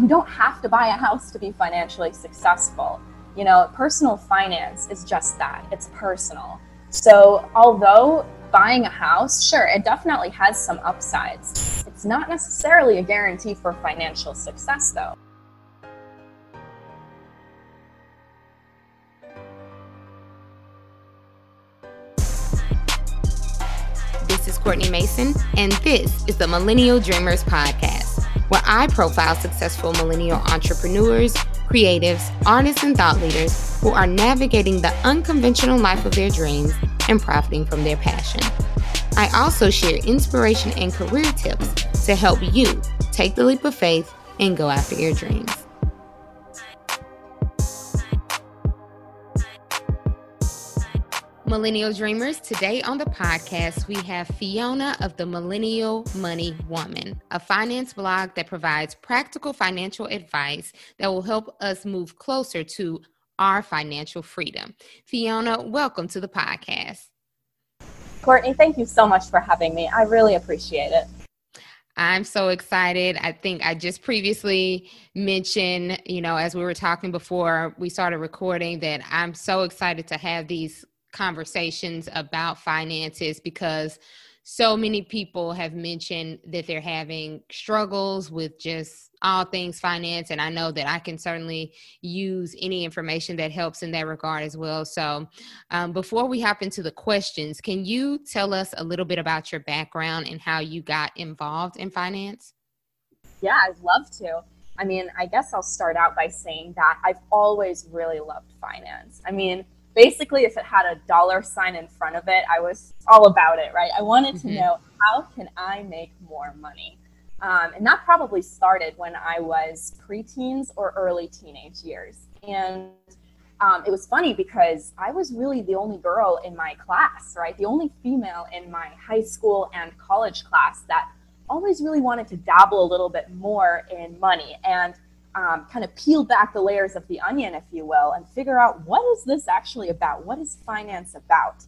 You don't have to buy a house to be financially successful. You know, personal finance is just that it's personal. So, although buying a house, sure, it definitely has some upsides, it's not necessarily a guarantee for financial success, though. This is Courtney Mason, and this is the Millennial Dreamers Podcast, where I profile successful millennial entrepreneurs, creatives, artists, and thought leaders who are navigating the unconventional life of their dreams and profiting from their passion. I also share inspiration and career tips to help you take the leap of faith and go after your dreams. Millennial Dreamers. Today on the podcast, we have Fiona of the Millennial Money Woman, a finance blog that provides practical financial advice that will help us move closer to our financial freedom. Fiona, welcome to the podcast. Courtney, thank you so much for having me. I really appreciate it. I'm so excited. I think I just previously mentioned, you know, as we were talking before we started recording, that I'm so excited to have these conversations about finances because so many people have mentioned that they're having struggles with just all things finance and i know that i can certainly use any information that helps in that regard as well. So um, before we hop into the questions can you tell us a little bit about your background and how you got involved in finance? Yeah i'd love to. I mean i guess i'll start out by saying that i've always really loved finance. I mean basically if it had a dollar sign in front of it i was all about it right? I wanted to mm-hmm. know how can i make more money? Um, and that probably started when i was preteens or early teenage years. And um, it was funny because i was really the only girl in my class right? The only female in my high school and college class that always really wanted to dabble a little bit more in money. And um, kind of peel back the layers of the onion, if you will, and figure out what is this actually about? What is finance about?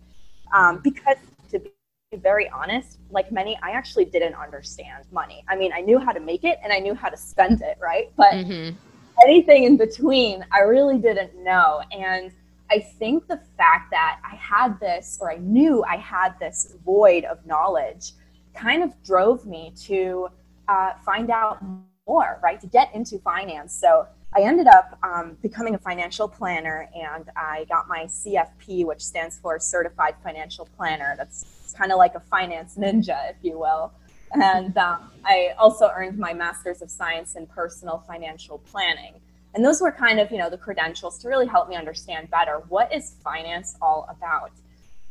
Um, because to be very honest, like many, I actually didn't understand money. I mean, I knew how to make it and I knew how to spend it, right? But mm-hmm. anything in between, I really didn't know. And I think the fact that I had this, or I knew I had this void of knowledge, kind of drove me to uh, find out more, right, to get into finance. So I ended up um, becoming a financial planner and I got my CFP, which stands for Certified Financial Planner. That's kind of like a finance ninja, if you will. And um, I also earned my Master's of Science in Personal Financial Planning. And those were kind of, you know, the credentials to really help me understand better what is finance all about.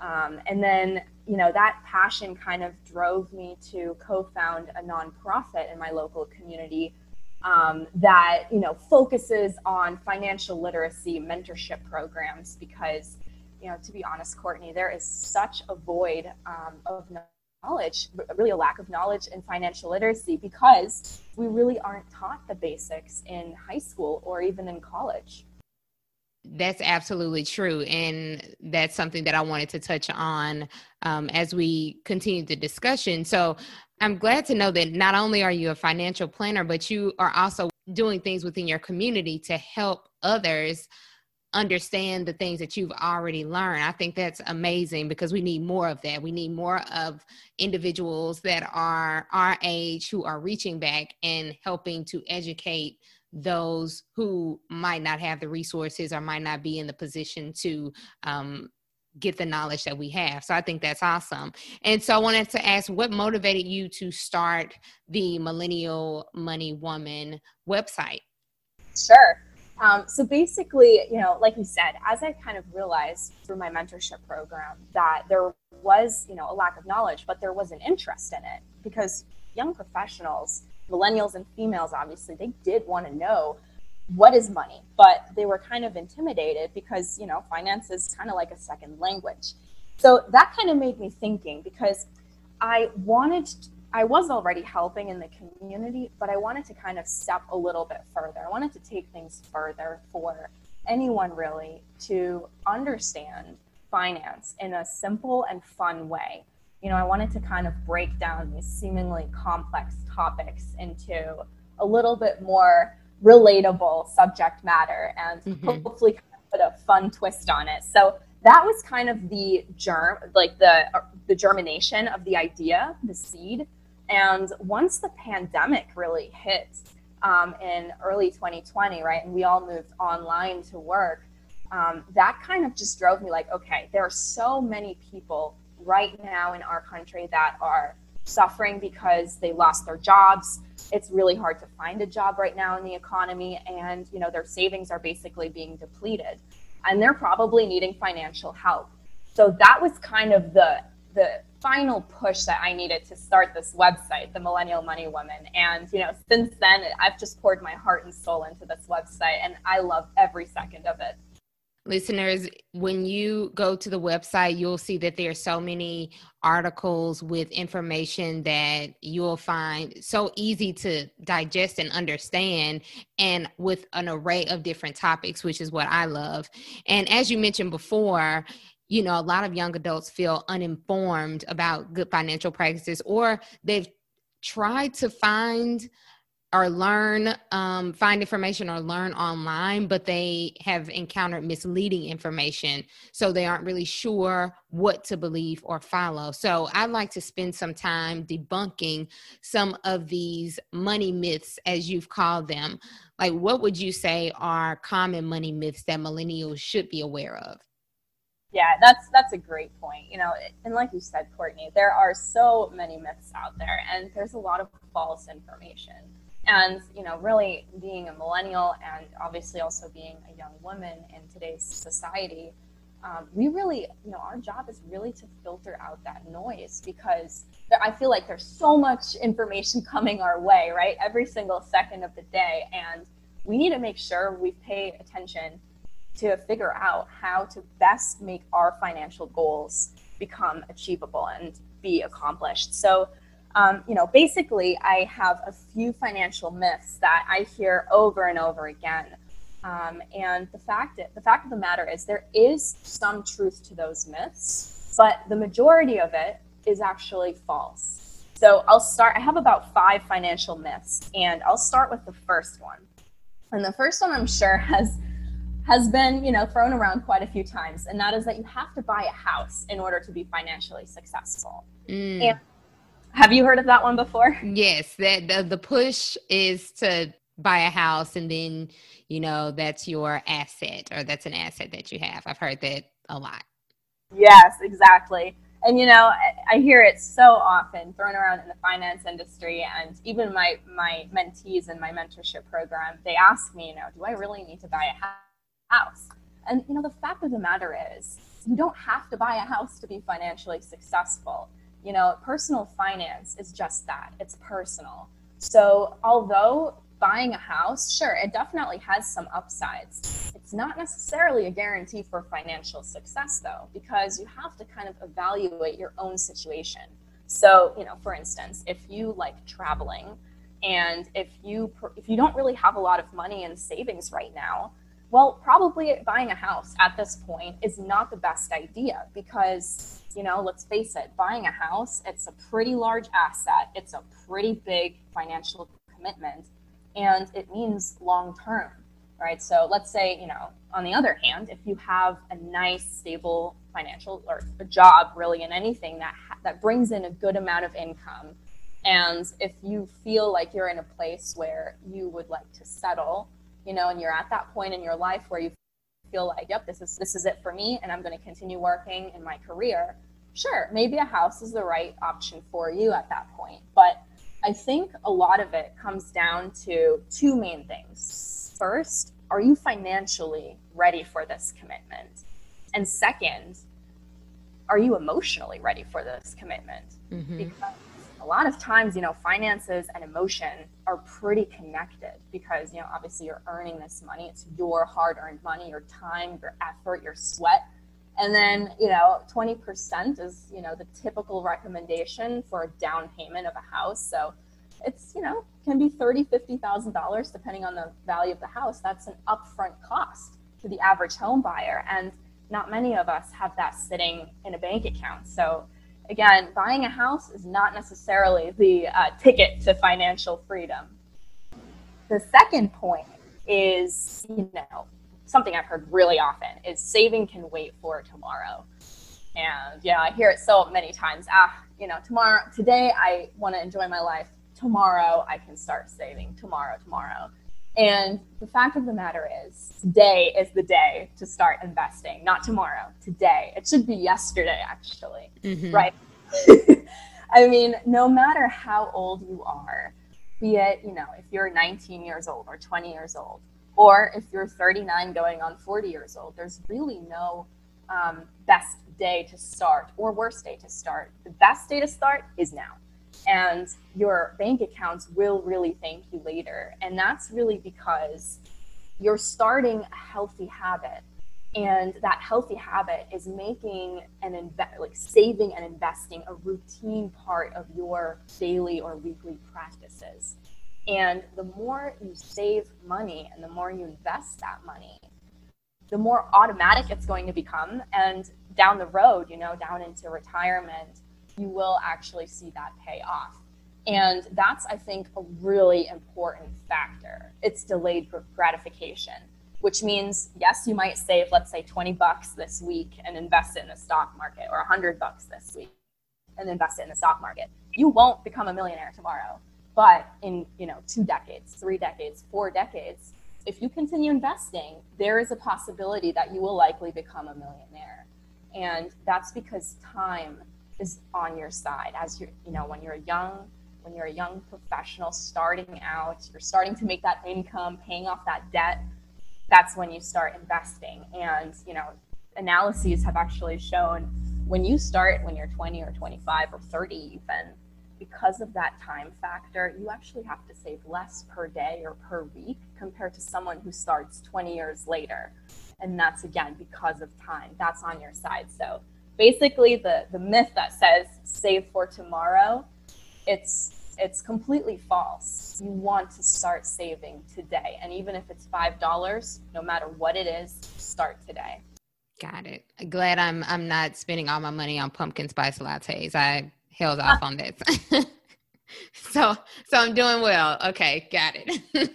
Um, and then, you know, that passion kind of drove me to co found a nonprofit in my local community um, that, you know, focuses on financial literacy mentorship programs because, you know, to be honest, Courtney, there is such a void um, of knowledge, really a lack of knowledge in financial literacy because we really aren't taught the basics in high school or even in college. That's absolutely true. And that's something that I wanted to touch on um, as we continue the discussion. So I'm glad to know that not only are you a financial planner, but you are also doing things within your community to help others understand the things that you've already learned. I think that's amazing because we need more of that. We need more of individuals that are our age who are reaching back and helping to educate those who might not have the resources or might not be in the position to um, get the knowledge that we have. So I think that's awesome. And so I wanted to ask what motivated you to start the Millennial Money Woman website? Sure. Um, so basically, you know, like you said, as I kind of realized through my mentorship program that there was, you know, a lack of knowledge, but there was an interest in it because young professionals millennials and females, obviously, they did want to know what is money, but they were kind of intimidated because, you know, finance is kind of like a second language. So that kind of made me thinking because I wanted, to, I was already helping in the community, but I wanted to kind of step a little bit further. I wanted to take things further for anyone really to understand finance in a simple and fun way you know, I wanted to kind of break down these seemingly complex topics into a little bit more relatable subject matter and mm-hmm. hopefully put a fun twist on it. So that was kind of the germ, like the uh, the germination of the idea, the seed. And once the pandemic really hit um, in early 2020, right, and we all moved online to work, um, that kind of just drove me like, okay, there are so many people right now in our country that are suffering because they lost their jobs. It's really hard to find a job right now in the economy, and you know their savings are basically being depleted, and they're probably needing financial help. So that was kind of the the final push that I needed to start this website, the Millennial Money Woman. And you know, since then, I've just poured my heart and soul into this website, and I love every second of it listeners when you go to the website you'll see that there are so many articles with information that you'll find so easy to digest and understand and with an array of different topics which is what i love. And as you mentioned before you know a lot of young adults feel uninformed about good financial practices or they've tried to find or learn um, find information or learn online but they have encountered misleading information so they aren't really sure what to believe or follow. So i'd like to spend some time debunking some of these money myths as you've called them. Like what would you say are common money myths that millennials should be aware of? Yeah that's that's a great point. You know and like you said courtney there are so many myths out there and there's a lot of false information and you know really being a millennial and obviously also being a young woman in today's society um, we really you know our job is really to filter out that noise because there, i feel like there's so much information coming our way right? Every single second of the day. And we need to make sure we pay attention to figure out how to best make our financial goals become achievable and be accomplished. So um, you know, basically, I have a few financial myths that I hear over and over again. Um, and the fact the fact of the matter is, there is some truth to those myths, but the majority of it is actually false. So I'll start. I have about five financial myths, and I'll start with the first one. And the first one, I'm sure, has has been you know thrown around quite a few times, and that is that you have to buy a house in order to be financially successful. Mm. And have you heard of that one before? Yes, that the, the push is to buy a house and then, you know, that's your asset or that's an asset that you have. I've heard that a lot. Yes, exactly. And you know, I, I hear it so often thrown around in the finance industry and even my my mentees in my mentorship program, they ask me, you know, do I really need to buy a house? And you know, the fact of the matter is, you don't have to buy a house to be financially successful you know, personal finance is just that it's personal. So, although buying a house, sure, it definitely has some upsides. It's not necessarily a guarantee for financial success, though, because you have to kind of evaluate your own situation. So, you know, for instance, if you like traveling and if you if you don't really have a lot of money in savings right now, well, probably buying a house at this point is not the best idea because, you know, let's face it, buying a house, it's a pretty large asset. It's a pretty big financial commitment and it means long term, right? So let's say, you know, on the other hand, if you have a nice, stable financial or a job really in anything that that brings in a good amount of income and if you feel like you're in a place where you would like to settle you know, and you're at that point in your life where you feel like, yep, this is this is it for me and I'm going to continue working in my career. Sure, maybe a house is the right option for you at that point, but I think a lot of it comes down to two main things. First, are you financially ready for this commitment? And second, are you emotionally ready for this commitment? Mm-hmm. Because a lot of times, you know, finances and emotion are pretty connected because, you know, obviously you're earning this money. It's your hard earned money, your time, your effort, your sweat. And then, you know, 20% is, you know, the typical recommendation for a down payment of a house. So it's, you know, can be thirty, fifty thousand dollars depending on the value of the house. That's an upfront cost to the average home buyer. And not many of us have that sitting in a bank account. So again, buying a house is not necessarily the uh, ticket to financial freedom. the second point is, you know, something I've heard really often is saving can wait for tomorrow. And yeah, I hear it so many times. Ah, you know, tomorrow, today I want to enjoy my life. Tomorrow I can start saving. Tomorrow, tomorrow. And the fact of the matter is, today is the day to start investing, not tomorrow, today. It should be yesterday, actually, mm-hmm. right? I mean, no matter how old you are, be it, you know, if you're 19 years old or 20 years old, or if you're 39 going on 40 years old, there's really no um, best day to start or worst day to start. The best day to start is now and your bank accounts will really thank you later. And that's really because you're starting a healthy habit. And that healthy habit is making and inve- like saving and investing a routine part of your daily or weekly practices. And the more you save money and the more you invest that money, the more automatic it's going to become. And down the road, you know, down into retirement, you will actually see that pay off. And that's, I think, a really important factor. It's delayed gratification, which means, yes, you might save, let's say, 20 bucks this week and invest it in the stock market, or 100 bucks this week and invest it in the stock market. You won't become a millionaire tomorrow. But in, you know, two decades, three decades, four decades, if you continue investing, there is a possibility that you will likely become a millionaire. And that's because time is on your side as you you know when you're young when you're a young professional starting out you're starting to make that income paying off that debt that's when you start investing. And you know analyses have actually shown when you start when you're 20 or 25 or 30 even because of that time factor you actually have to save less per day or per week compared to someone who starts 20 years later. And that's again because of time. That's on your side. So basically the the myth that says save for tomorrow it's it's completely false. You want to start saving today and even if it's five dollars no matter what it is start today. Got it. Glad i'm i'm not spending all my money on pumpkin spice lattes. I held off on this. So so i'm doing well. Okay got it.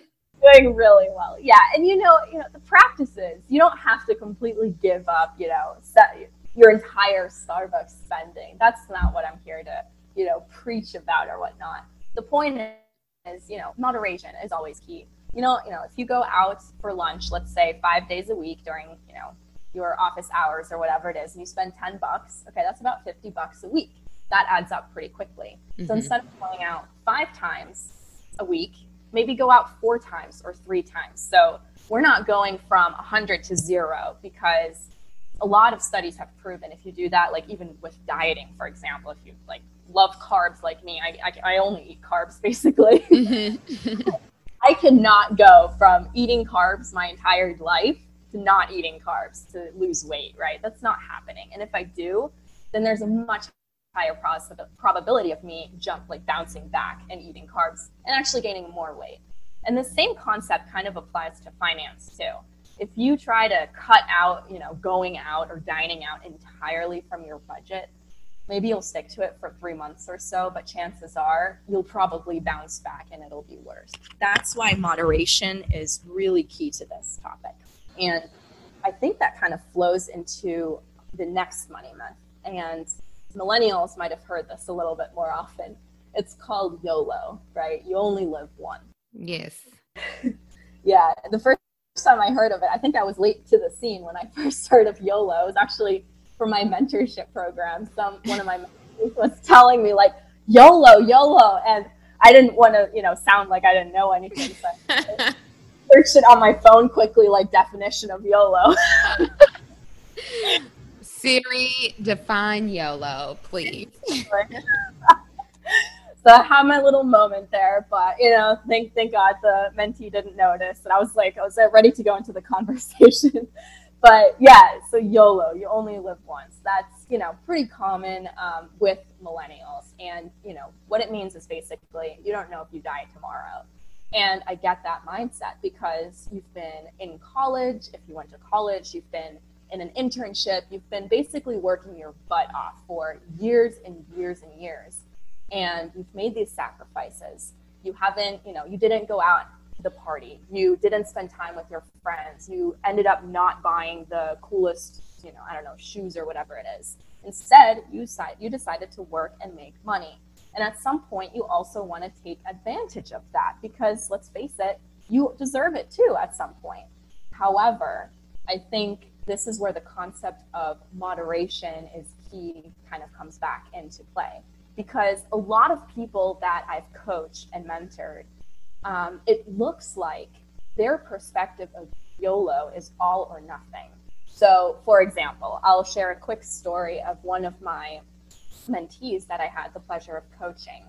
Doing really well. Yeah and you know you know the practices you don't have to completely give up you know set, your entire Starbucks spending. That's not what I'm here to, you know, preach about or whatnot. The point is, you know, moderation is always key. You know, you know, if you go out for lunch, let's say five days a week during, you know, your office hours or whatever it is, and you spend 10 bucks, okay, that's about 50 bucks a week. That adds up pretty quickly. Mm-hmm. So instead of going out five times a week, maybe go out four times or three times. So we're not going from 100 to zero because a lot of studies have proven if you do that, like even with dieting, for example, if you like love carbs like me, I, I, I only eat carbs basically. Mm-hmm. I cannot go from eating carbs my entire life to not eating carbs to lose weight, right? That's not happening. And if I do, then there's a much higher probability of me jump like bouncing back and eating carbs and actually gaining more weight. And the same concept kind of applies to finance too if you try to cut out, you know, going out or dining out entirely from your budget, maybe you'll stick to it for three months or so, but chances are you'll probably bounce back and it'll be worse. That's why moderation is really key to this topic. And I think that kind of flows into the next money myth. And millennials might have heard this a little bit more often. It's called YOLO, right? You only live once. Yes. yeah. The first time I heard of it, I think I was late to the scene when I first heard of YOLO. It was actually for my mentorship program. Some one of my mentors was telling me like YOLO, YOLO, and I didn't want to, you know, sound like I didn't know anything. So I searched it on my phone quickly, like definition of YOLO. Siri, define YOLO, please. So I had my little moment there, but you know, thank thank God the mentee didn't notice, and I was like, I was ready to go into the conversation. but yeah, so YOLO, you only live once. That's you know pretty common um, with millennials, and you know what it means is basically you don't know if you die tomorrow. And I get that mindset because you've been in college. If you went to college, you've been in an internship. You've been basically working your butt off for years and years and years and you've made these sacrifices. You haven't, you know, you didn't go out to the party. You didn't spend time with your friends. You ended up not buying the coolest, you know, I don't know, shoes or whatever it is. Instead, you decide, you decided to work and make money. And at some point, you also want to take advantage of that because let's face it, you deserve it too at some point. However, I think this is where the concept of moderation is key kind of comes back into play because a lot of people that I've coached and mentored, um, it looks like their perspective of YOLO is all or nothing. So, for example, I'll share a quick story of one of my mentees that I had the pleasure of coaching.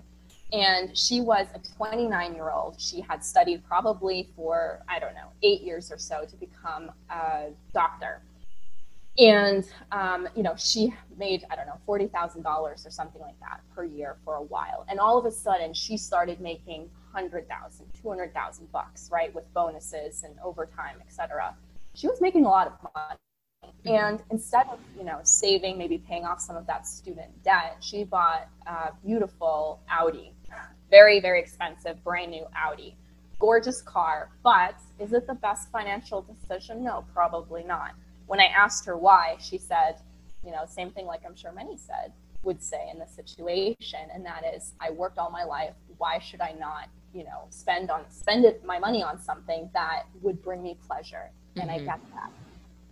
And she was a 29 year old. She had studied probably for, I don't know, eight years or so to become a doctor. And, um, you know, she made, I don't know, $40,000 or something like that per year for a while. And all of a sudden, she started making 100,000, 200,000 bucks, right, with bonuses and overtime, etc. She was making a lot of money. And instead of, you know, saving, maybe paying off some of that student debt, she bought a beautiful Audi, very, very expensive, brand new Audi. Gorgeous car, but is it the best financial decision? No, probably not. When I asked her why, she said, you know, same thing like I'm sure many said would say in this situation, and that is, I worked all my life. Why should I not, you know, spend on spend it, my money on something that would bring me pleasure? And mm-hmm. I get that.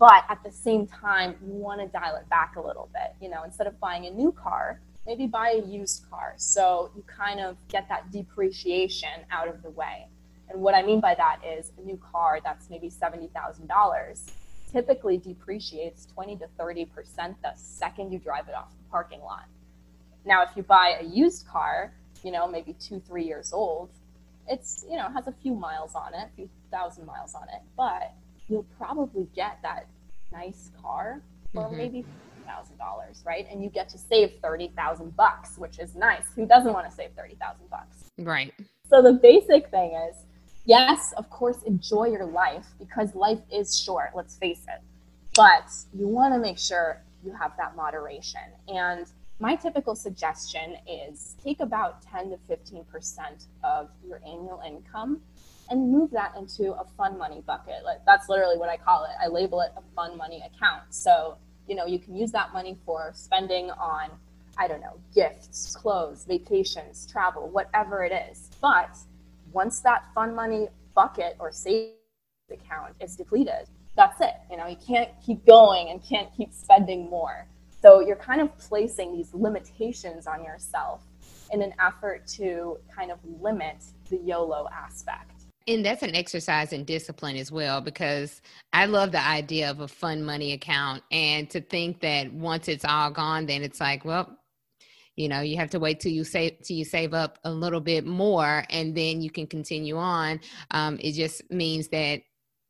But at the same time, you want to dial it back a little bit. You know, instead of buying a new car, maybe buy a used car. So you kind of get that depreciation out of the way. And what I mean by that is a new car that's maybe $70,000 typically depreciates 20 to 30% the second you drive it off the parking lot. Now, if you buy a used car, you know, maybe two, three years old, it's, you know, has a few miles on it, a few thousand miles on it, but you'll probably get that nice car for mm-hmm. maybe thousand dollars, right? And you get to save thirty thousand bucks, which is nice. Who doesn't want to save thirty thousand bucks? Right. So the basic thing is, yes, of course, enjoy your life because life is short. Let's face it. But you want to make sure you have that moderation. And my typical suggestion is take about 10 to 15% of your annual income and move that into a fun money bucket. Like that's literally what I call it. I label it a fun money account. So, you know, you can use that money for spending on, I don't know, gifts, clothes, vacations, travel, whatever it is. But once that fun money bucket or savings account is depleted, that's it. You know, you can't keep going and can't keep spending more. So you're kind of placing these limitations on yourself in an effort to kind of limit the YOLO aspect and that's an exercise in discipline as well because i love the idea of a fun money account and to think that once it's all gone then it's like well you know you have to wait till you save till you save up a little bit more and then you can continue on um, it just means that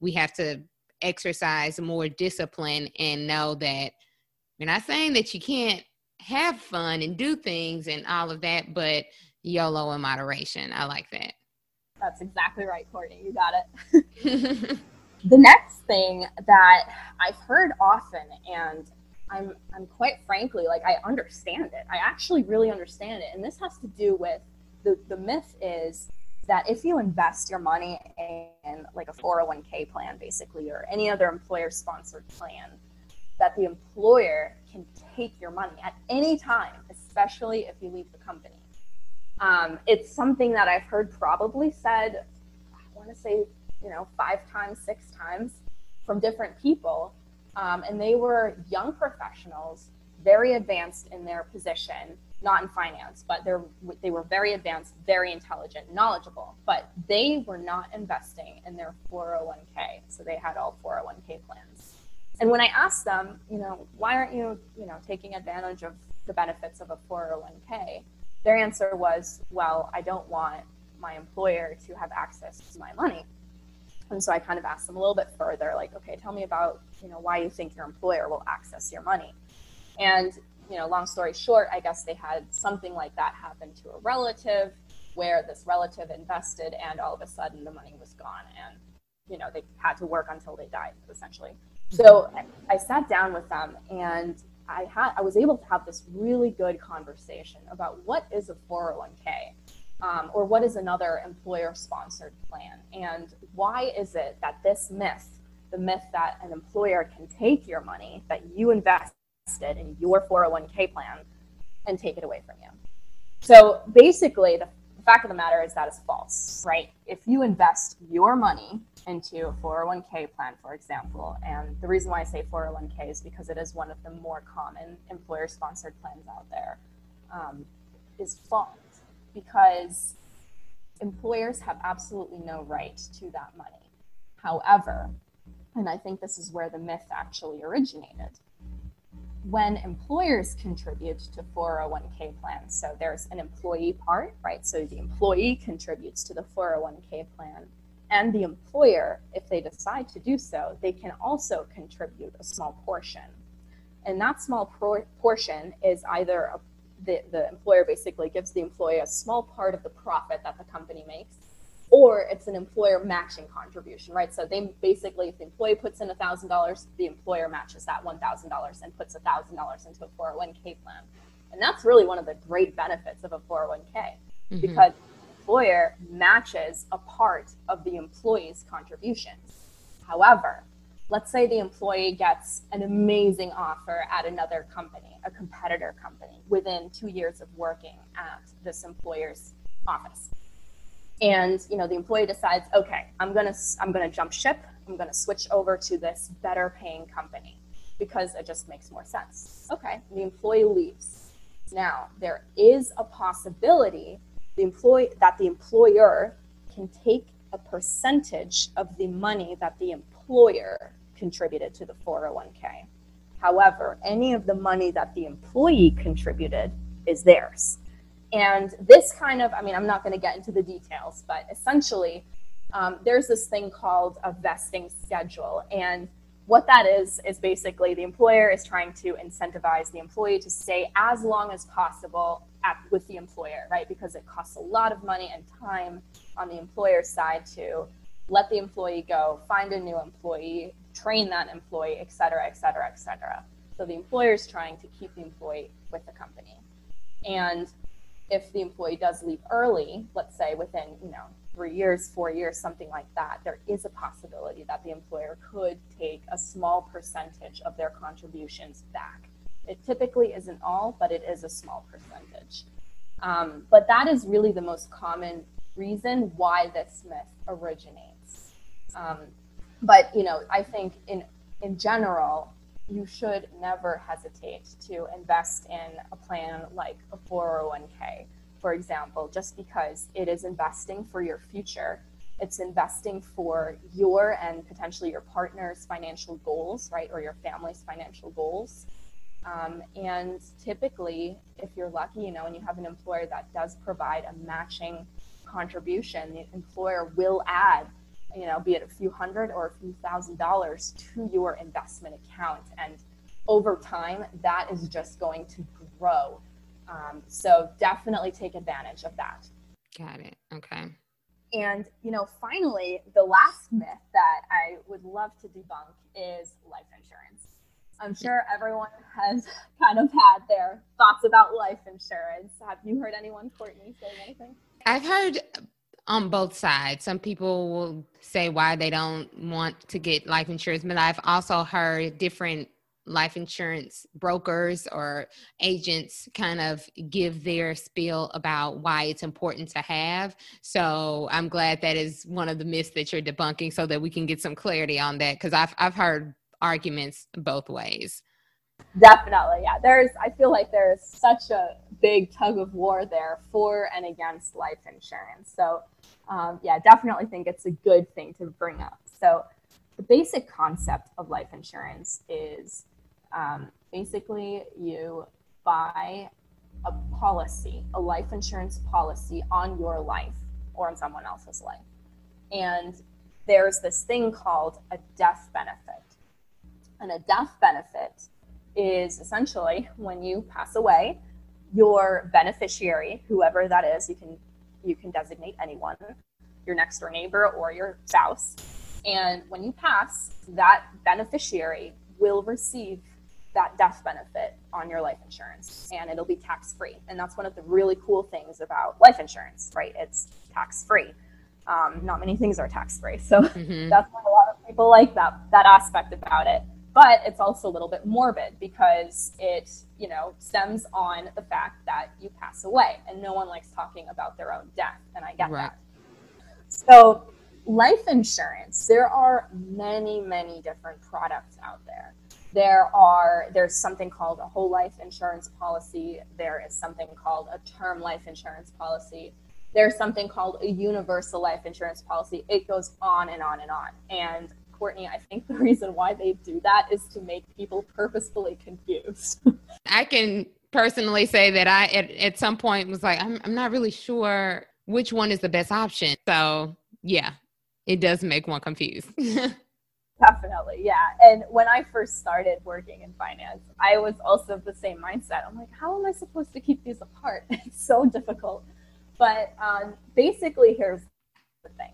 we have to exercise more discipline and know that we're not saying that you can't have fun and do things and all of that but yolo in moderation i like that that's exactly right, Courtney. You got it. the next thing that I've heard often, and I'm, I'm quite frankly, like, I understand it. I actually really understand it. And this has to do with the, the myth is that if you invest your money in like a 401k plan, basically, or any other employer sponsored plan, that the employer can take your money at any time, especially if you leave the company. Um, it's something that I've heard probably said, I want to say, you know, five times, six times from different people. Um, and they were young professionals, very advanced in their position, not in finance, but they were very advanced, very intelligent, knowledgeable, but they were not investing in their 401k. So they had all 401k plans. And when I asked them, you know, why aren't you, you know, taking advantage of the benefits of a 401k? their answer was, well, I don't want my employer to have access to my money. And so I kind of asked them a little bit further, like, okay, tell me about, you know, why you think your employer will access your money. And, you know, long story short, I guess they had something like that happen to a relative where this relative invested and all of a sudden the money was gone and, you know, they had to work until they died, essentially. So I, sat down with them and I had I was able to have this really good conversation about what is a 401k. Um, or what is another employer sponsored plan? And why is it that this myth, the myth that an employer can take your money that you invested in your 401k plan and take it away from you? So basically, the fact of the matter is that is false, right? If you invest your money into a 401k plan, for example, and the reason why I say 401k is because it is one of the more common employer sponsored plans out there, um, is false because employers have absolutely no right to that money. However, and I think this is where the myth actually originated when employers contribute to 401k plans, so there's an employee part, right? So the employee contributes to the 401k plan, and the employer, if they decide to do so, they can also contribute a small portion. And that small pro- portion is either a, the, the employer basically gives the employee a small part of the profit that the company makes, or it's an employer matching contribution, right? So they basically, if the employee puts in $1,000, the employer matches that $1,000 and puts $1,000 into a 401k plan. And that's really one of the great benefits of a 401k mm-hmm. because the employer matches a part of the employee's contributions. However, let's say the employee gets an amazing offer at another company, a competitor company, within two years of working at this employer's office. And you know the employee decides okay i'm to i'm to jump ship. I'm to switch over to this better paying company because it just makes more sense. Okay the employee leaves. Now there is a possibility the employee that the employer can take a percentage of the money that the employer contributed to the 401k however any of the money that the employee contributed is theirs and this kind of, I mean, I'm not going to get into the details, but essentially, um, there's this thing called a vesting schedule. And what that is, is basically the employer is trying to incentivize the employee to stay as long as possible at, with the employer, right? Because it costs a lot of money and time on the employer's side to let the employee go, find a new employee, train that employee, et cetera, et cetera, et cetera. So the employer is trying to keep the employee with the company. And if the employee does leave early, let's say within, you know, three years, four years, something like that, there is a possibility that the employer could take a small percentage of their contributions back. It typically isn't all, but it is a small percentage. Um, but that is really the most common reason why this myth originates. Um, but you know, I think in in general, you should never hesitate to invest in a plan like a 401k, for example, just because it is investing for your future. It's investing for your and potentially your partner's financial goals, right, or your family's financial goals. Um, and typically, if you're lucky, you know, and you have an employer that does provide a matching contribution, the employer will add you know, be it a few hundred or a few thousand dollars to your investment account. And over time, that is just going to grow. Um, so definitely take advantage of that. Got it. Okay. And, you know, finally, the last myth that I would love to debunk is life insurance. I'm sure everyone has kind of had their thoughts about life insurance. Have you heard anyone, Courtney, say anything? I've heard on both sides. Some people will say why they don't want to get life insurance, but I've also heard different life insurance brokers or agents kind of give their spiel about why it's important to have. So I'm glad that is one of the myths that you're debunking so that we can get some clarity on that because I've I've heard arguments both ways. Definitely, yeah. There's I feel like there's such a big tug of war there for and against life insurance. So um, yeah, definitely think it's a good thing to bring up. So, the basic concept of life insurance is um, basically you buy a policy, a life insurance policy on your life or on someone else's life. And there's this thing called a death benefit. And a death benefit is essentially when you pass away, your beneficiary, whoever that is, you can you can designate anyone, your next door neighbor or your spouse. And when you pass, that beneficiary will receive that death benefit on your life insurance and it'll be tax free. And that's one of the really cool things about life insurance, right? It's tax free. Um, not many things are tax free. So mm-hmm. that's why a lot of people like that, that aspect about it. But it's also a little bit morbid because it, you know, stems on the fact that you pass away and no one likes talking about their own death. And I get right. that. So life insurance, there are many, many different products out there there are there's something called a whole life insurance policy there is something called a term life insurance policy there's something called a universal life insurance policy it goes on and on and on and courtney i think the reason why they do that is to make people purposefully confused i can personally say that i at, at some point was like I'm, I'm not really sure which one is the best option so yeah it does make one confused Definitely, yeah. And when I first started working in finance, I was also of the same mindset. I'm like, how am I supposed to keep these apart? It's so difficult. But um, basically, here's the thing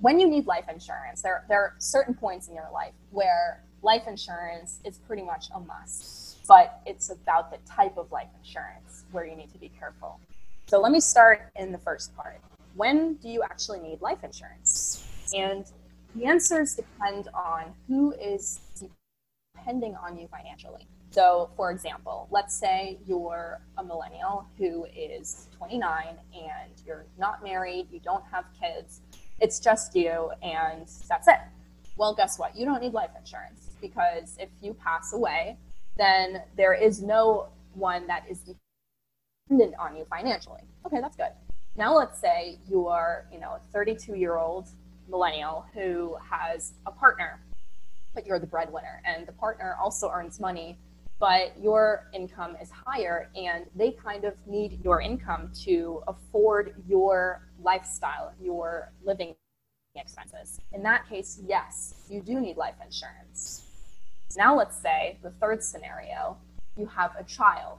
when you need life insurance, there, there are certain points in your life where life insurance is pretty much a must, but it's about the type of life insurance where you need to be careful. So let me start in the first part. When do you actually need life insurance? And the answers depend on who is depending on you financially. So, for example, let's say you're a millennial who is 29 and you're not married, you don't have kids, it's just you, and that's it. Well, guess what? You don't need life insurance because if you pass away, then there is no one that is dependent on you financially. Okay, that's good. Now let's say you are, you know, a 32 year old millennial who has a partner, but you're the breadwinner, and the partner also earns money, but your income is higher, and they kind of need your income to afford your lifestyle, your living expenses. In that case, yes, you do need life insurance. Now, let's say the third scenario you have a child.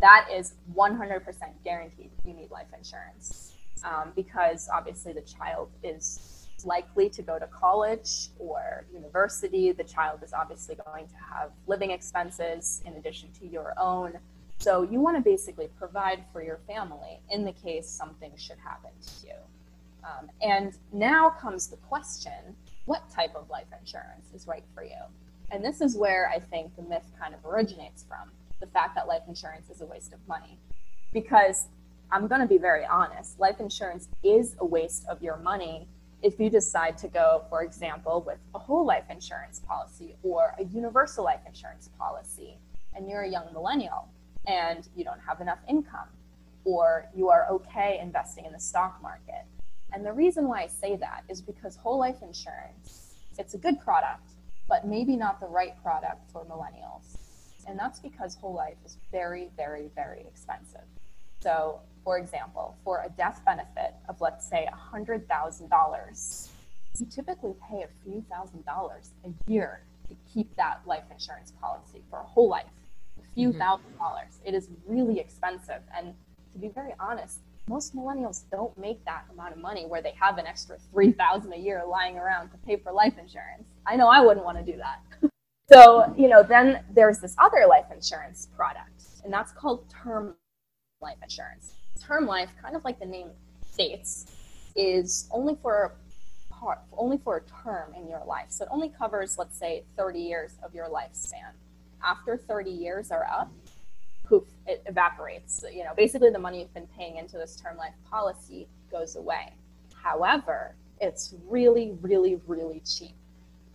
That is 100% guaranteed you need life insurance um, because obviously the child is likely to go to college or university. The child is obviously going to have living expenses in addition to your own. So you want to basically provide for your family in the case something should happen to you. Um, and now comes the question what type of life insurance is right for you? And this is where I think the myth kind of originates from the fact that life insurance is a waste of money. Because I'm going to be very honest, life insurance is a waste of your money if you decide to go, for example, with a whole life insurance policy or a universal life insurance policy, and you're a young millennial and you don't have enough income, or you are okay investing in the stock market. And the reason why I say that is because whole life insurance, it's a good product, but maybe not the right product for millennials. And that's because whole life is very, very, very expensive. So for example, for a death benefit of, let's say, $100,000, you typically pay a few thousand dollars a year to keep that life insurance policy for a whole life. A few mm-hmm. thousand dollars. It is really expensive. And to be very honest, most millennials don't make that amount of money where they have an extra 3000 a year lying around to pay for life insurance. I know I wouldn't want to do that. so, you know, then there's this other life insurance product, and that's called term life insurance term life, kind of like the name states, is only for a part, only for a term in your life. So it only covers, let's say, 30 years of your lifespan. After 30 years are up, poof, it evaporates. You know, basically the money you've been paying into this term life policy goes away. However, it's really, really, really cheap.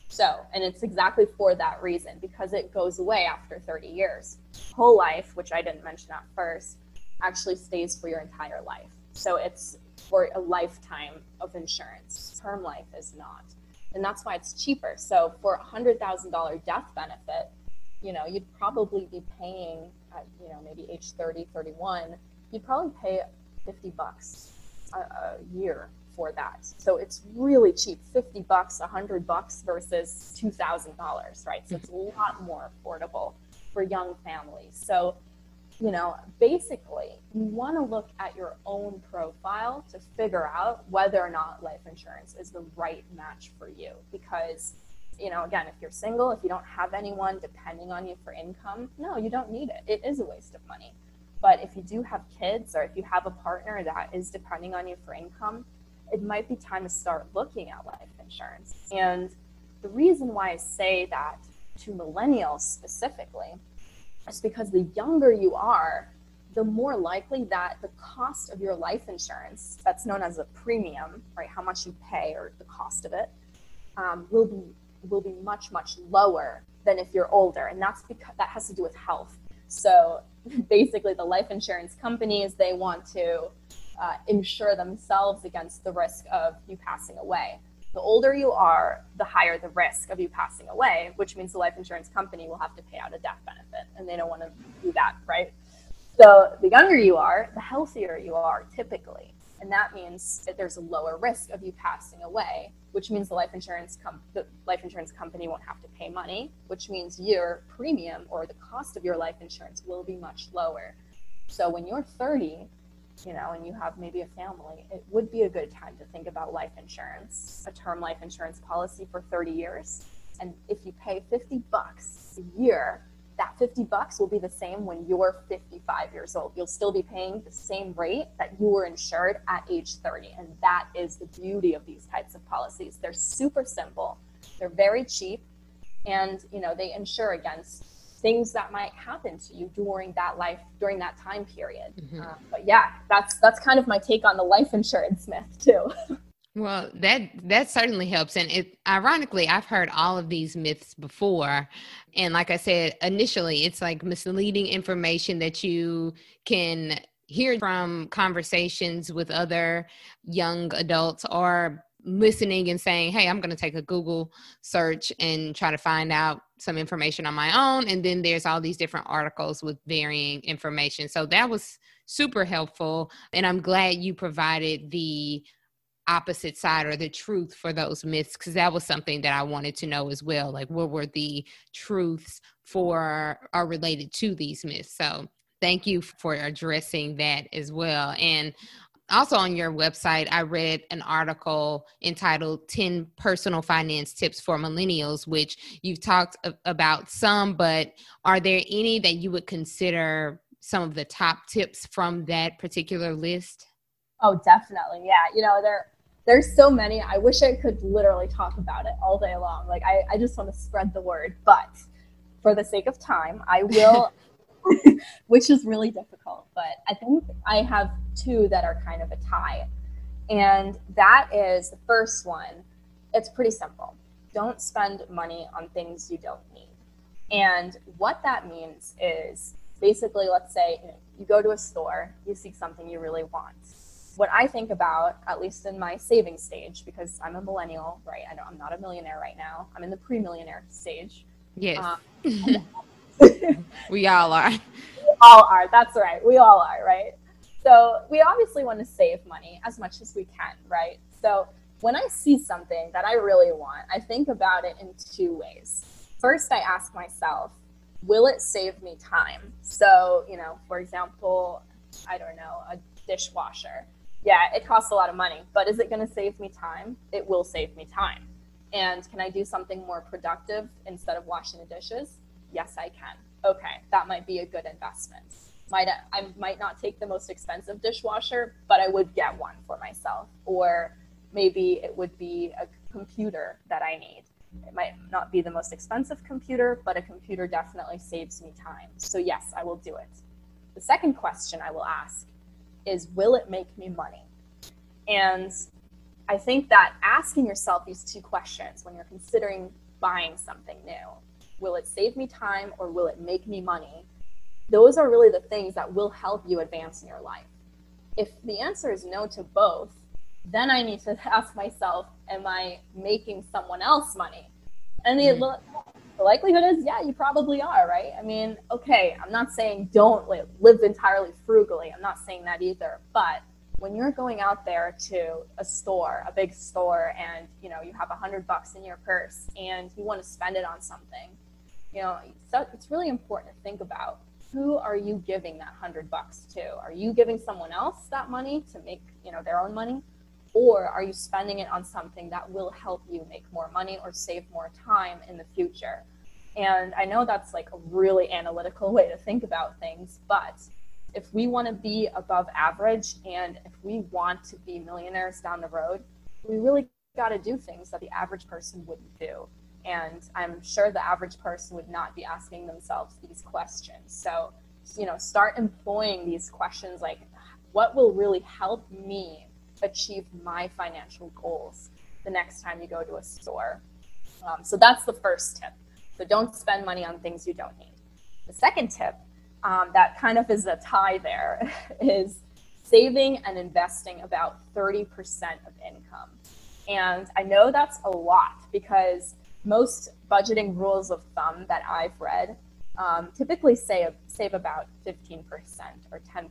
So, and it's exactly for that reason because it goes away after 30 years. Whole life, which I didn't mention at first, actually stays for your entire life. So it's for a lifetime of insurance. Term life is not. And that's why it's cheaper. So for a $100,000 death benefit, you know, you'd probably be paying at, you know, maybe age 30, 31, you'd probably pay 50 bucks a, a year for that. So it's really cheap, 50 bucks, 100 bucks versus $2,000, right? So it's a lot more affordable for young families. So you know, basically, you want to look at your own profile to figure out whether or not life insurance is the right match for you. Because you know, again, if you're single, if you don't have anyone depending on you for income, no, you don't need it. It is a waste of money. But if you do have kids or if you have a partner that is depending on you for income, it might be time to start looking at life insurance. And the reason why I say that to millennials specifically is because the younger you are, the more likely that the cost of your life insurance, that's known as a premium, right, how much you pay or the cost of it, um, will be will be much much lower than if you're older, and that's because that has to do with health. So basically, the life insurance companies they want to uh, insure themselves against the risk of you passing away. The older you are, the higher the risk of you passing away, which means the life insurance company will have to pay out a death benefit, and they don't want to do that, right? So the younger you are, the healthier you are typically. And that means that there's a lower risk of you passing away, which means the life insurance com- the life insurance company won't have to pay money, which means your premium or the cost of your life insurance will be much lower. So when you're 30, you know, and you have maybe a family, it would be a good time to think about life insurance, a term life insurance policy for 30 years. And if you pay 50 bucks a year that 50 bucks will be the same when you're 55 years old. You'll still be paying the same rate that you were insured at age 30. And that is the beauty of these types of policies. They're super simple. They're very cheap and, you know, they insure against things that might happen to you during that life during that time period. Mm-hmm. Uh, but yeah, that's that's kind of my take on the life insurance myth too. Well, that that certainly helps, and it ironically, I've heard all of these myths before, and like I said initially, it's like misleading information that you can hear from conversations with other young adults or listening and saying, "Hey, I'm going to take a Google search and try to find out some information on my own." And then there's all these different articles with varying information. So that was super helpful, and I'm glad you provided the opposite side or the truth for those myths because that was something that I wanted to know as well. Like, what were the truths for are related to these myths? So, thank you for addressing that as well. And also on your website, I read an article entitled 10 Personal Finance Tips for Millennials, which you've talked about some, but are there any that you would consider some of the top tips from that particular list? Oh, definitely. Yeah. You know, there there's so many. I wish I could literally talk about it all day long. Like I, I just want to spread the word, but for the sake of time, I will which is really difficult. But I think I have two that are kind of a tie. And that is the first one. It's pretty simple. Don't spend money on things you don't need. And what that means is basically, let's say you, know, you go to a store, you see something you really want what I think about, at least in my saving stage, because I'm a millennial, right? I know I'm not a millionaire right now. I'm in the pre-millionaire stage. Yes. Um, we all are. We all are. That's right. We all are, right? So we obviously want to save money as much as we can, right? So when I see something that I really want, I think about it in two ways. First, I ask myself, will it save me time? So, you know, for example, I don't know, a dishwasher yeah, it costs a lot of money, but is it going to save me time? It will save me time. And can I do something more productive instead of washing the dishes? Yes, I can. Okay, that might be a good investment. Might I might not take the most expensive dishwasher, but I would get one for myself. Or maybe it would be a computer that I need. It might not be the most expensive computer, but a computer definitely saves me time. So yes, I will do it. The second question I will ask is will it make me money? And I think that asking yourself these two questions when you're considering buying something new, will it save me time or will it make me money? Those are really the things that will help you advance in your life. If the answer is no to both, then I need to ask myself, am I making someone else money? And the, mm-hmm the likelihood is, yeah, you probably are, right? I mean, okay, I'm not saying don't live, live entirely frugally. I'm not saying that either. But when you're going out there to a store, a big store, and you know you have a hundred bucks in your purse and you want to spend it on something, you know, so it's really important to think about who are you giving that hundred bucks to? Are you giving someone else that money to make you know their own money, Or are you spending it on something that will help you make more money or save more time in the future? And I know that's like a really analytical way to think about things, but if we want to be above average and if we want to be millionaires down the road, we really got to do things that the average person wouldn't do. And I'm sure the average person would not be asking themselves these questions. So, you know, start employing these questions like, what will really help me achieve my financial goals the next time you go to a store? Um, so that's the first tip. So don't spend money on things you don't need. The second tip um, that kind of is a tie there is saving and investing about 30% of income. And I know that's a lot because most budgeting rules of thumb that I've read um, typically say save about 15% or 10%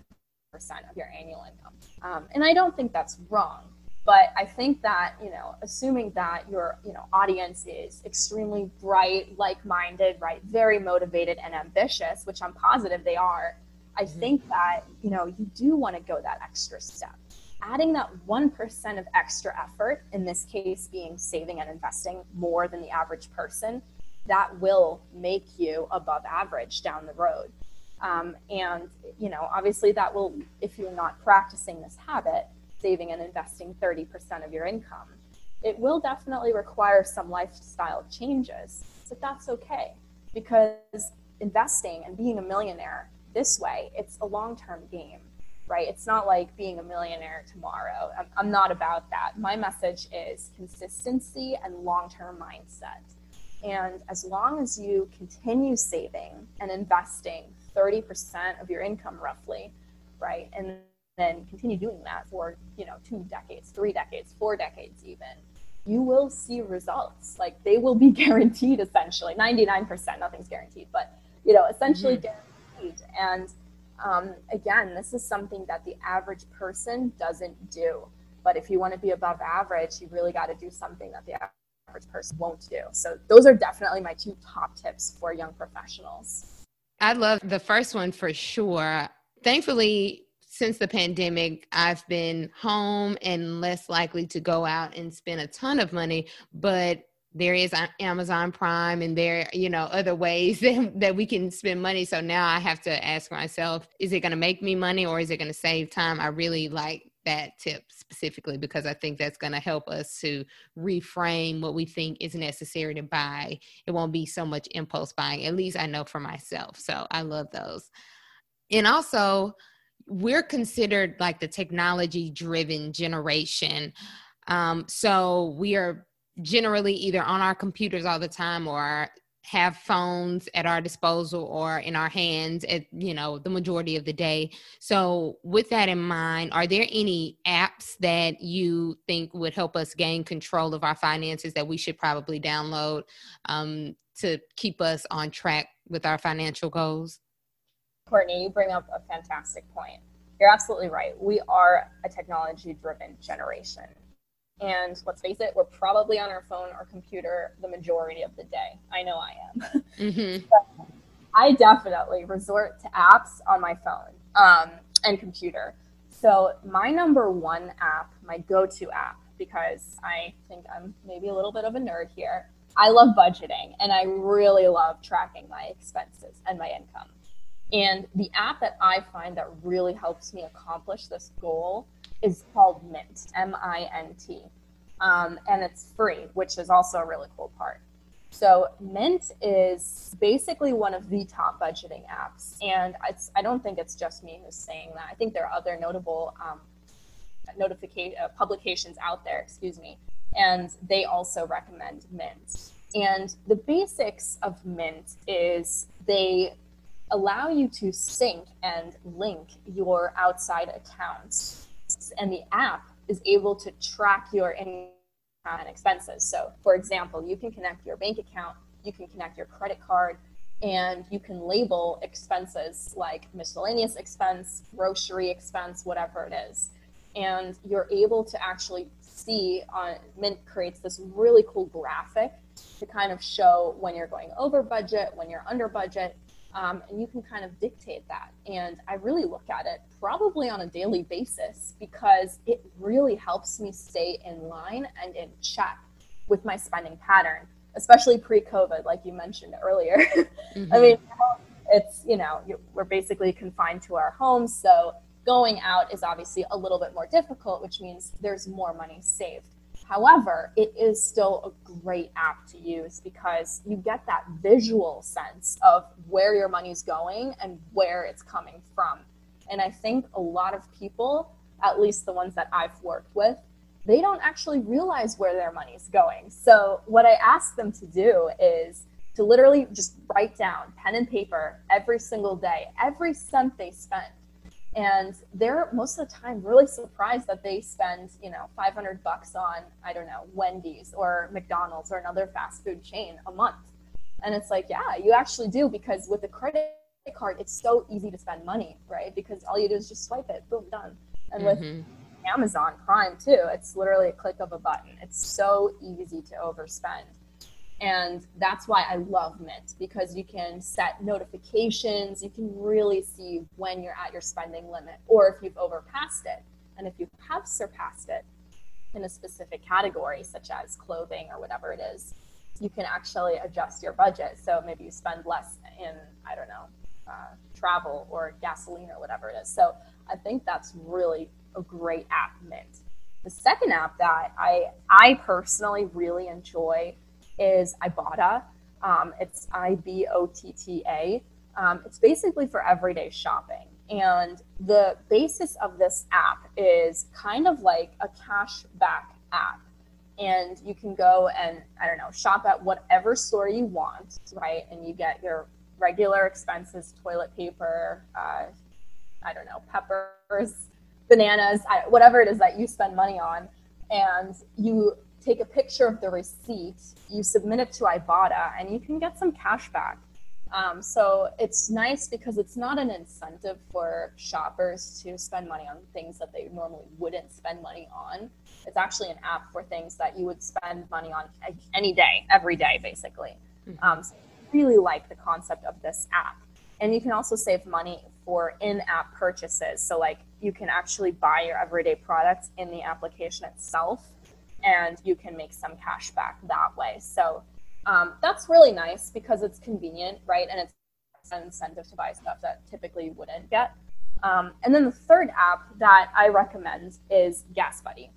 of your annual income. Um, and I don't think that's wrong. But I think that, you know, assuming that your, you know, audience is extremely bright, like-minded, right, very motivated and ambitious, which I'm positive they are, I mm-hmm. think that, you know, you do want to go that extra step. Adding that 1% of extra effort, in this case being saving and investing more than the average person, that will make you above average down the road. Um, and, you know, obviously that will, if you're not practicing this habit, saving and investing 30% of your income. It will definitely require some lifestyle changes, but that's okay because investing and being a millionaire this way, it's a long term game, right? It's not like being a millionaire tomorrow. I'm, I'm not about that. My message is consistency and long term mindset. And as long as you continue saving and investing 30% of your income roughly, right? And then continue doing that for you know two decades three decades four decades even you will see results like they will be guaranteed essentially 99% nothing's guaranteed but you know essentially mm-hmm. guaranteed and um, again this is something that the average person doesn't do. But if you want to be above average you really got to do something that the average person won't do. So those are definitely my two top tips for young professionals. I love the first one for sure. Thankfully since the pandemic, I've been home and less likely to go out and spend a ton of money, but there is Amazon Prime and there, you know, other ways that, that we can spend money. So now I have to ask myself, is it going to make me money or is it going to save time? I really like that tip specifically because I think that's going to help us to reframe what we think is necessary to buy. It won't be so much impulse buying. At least I know for myself. So I love those. And also, we're considered like the technology driven generation. Um, so we are generally either on our computers all the time or have phones at our disposal or in our hands at you know the majority of the day so with that in mind are there any apps that you think would help us gain control of our finances that we should probably download um, to keep us on track with our financial goals Courtney, you bring up a fantastic point. You're absolutely right. We are a technology driven generation. And let's face it, we're probably on our phone or computer the majority of the day. I know I am. Mm-hmm. I definitely resort to apps on my phone um, and computer. So, my number one app, my go to app, because I think I'm maybe a little bit of a nerd here, I love budgeting and I really love tracking my expenses and my income. And the app that I find that really helps me accomplish this goal is called Mint, M I N T. Um, and it's free, which is also a really cool part. So, Mint is basically one of the top budgeting apps. And I don't think it's just me who's saying that. I think there are other notable um, notification uh, publications out there, excuse me, and they also recommend Mint. And the basics of Mint is they allow you to sync and link your outside accounts. And the app is able to track your income and expenses. So, for example, you can connect your bank account, you can connect your credit card, and you can label expenses like miscellaneous expense, grocery expense, whatever it is. And you're able to actually see on Mint creates this really cool graphic to kind of show when you're going over budget, when you're under budget, Um, and you can kind of dictate that. And I really look at it probably on a daily basis because it really helps me stay in line and in check with my spending pattern, especially pre COVID, like you mentioned earlier. Mm-hmm. I mean, it's, you know, we're basically confined to our homes. So going out is obviously a little bit more difficult, which means there's more money saved. However, it is still a great app to use because you get that visual sense of where your money's going and where it's coming from. And I think a lot of people, at least the ones that I've worked with, they don't actually realize where their money's going. So, what I ask them to do is to literally just write down pen and paper every single day, every cent they spend and they're most of the time really surprised that they spend you know 500 bucks on i don't know wendy's or mcdonald's or another fast food chain a month. And it's like yeah you actually do because with the credit card it's so easy to spend money right? Because all you do is just swipe it boom done. And mm-hmm. with amazon prime too it's literally a click of a button. It's so easy to overspend and that's why I love Mint because you can set notifications. You can really see when you're at your spending limit or if you've overpassed it. And if you have surpassed it in a specific category, such as clothing or whatever it is, you can actually adjust your budget. So maybe you spend less in, I don't know, uh, travel or gasoline or whatever it is. So I think that's really a great app, Mint. The second app that I I personally really enjoy is Ibotta. Um, it's I B O T T A. Um, it's basically for everyday shopping. And the basis of this app is kind of like a cashback app. And you can go and, I don't know, shop at whatever store you want, right? And you get your regular expenses, toilet paper, uh, I don't know, peppers, bananas, whatever it is that you spend money on. And you take a picture of the receipt, you submit it to Ibotta, and you can get some cash back. Um, so it's nice because it's not an incentive for shoppers to spend money on things that they normally wouldn't spend money on. It's actually an app for things that you would spend money on any day, every day, basically. Mm-hmm. Um, so I really like the concept of this app. And you can also save money for in app purchases. So, like, you can actually buy your everyday products in the application itself and you can make some cash back that way. So um, that's really nice because it's convenient, right? And it's an incentive to buy stuff that typically you wouldn't get. Um, and then the third app that I recommend is Gas Buddy.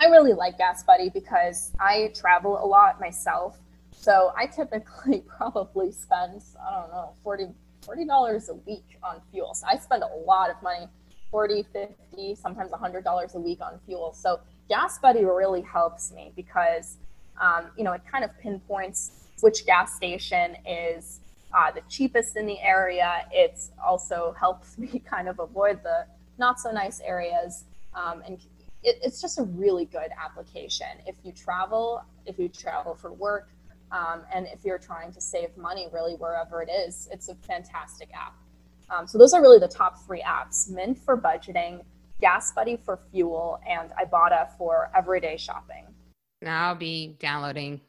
I really like Gas Buddy because I travel a lot myself. So I typically probably spend, I don't know, 40 $40 a week on fuel. So I spend a lot of money 40 50 sometimes $100 a week on fuel. So Gas Buddy really helps me because, um, you know, it kind of pinpoints which gas station is uh, the cheapest in the area. It also helps me kind of avoid the not so nice areas. Um, and it, it's just a really good application. If you travel, if you travel for work, um, and if you're trying to save money really wherever it is, it's a fantastic app. Um, so those are really the top three apps Mint for budgeting, Gas Buddy for fuel, and Ibotta for everyday shopping. Now I'll be downloading.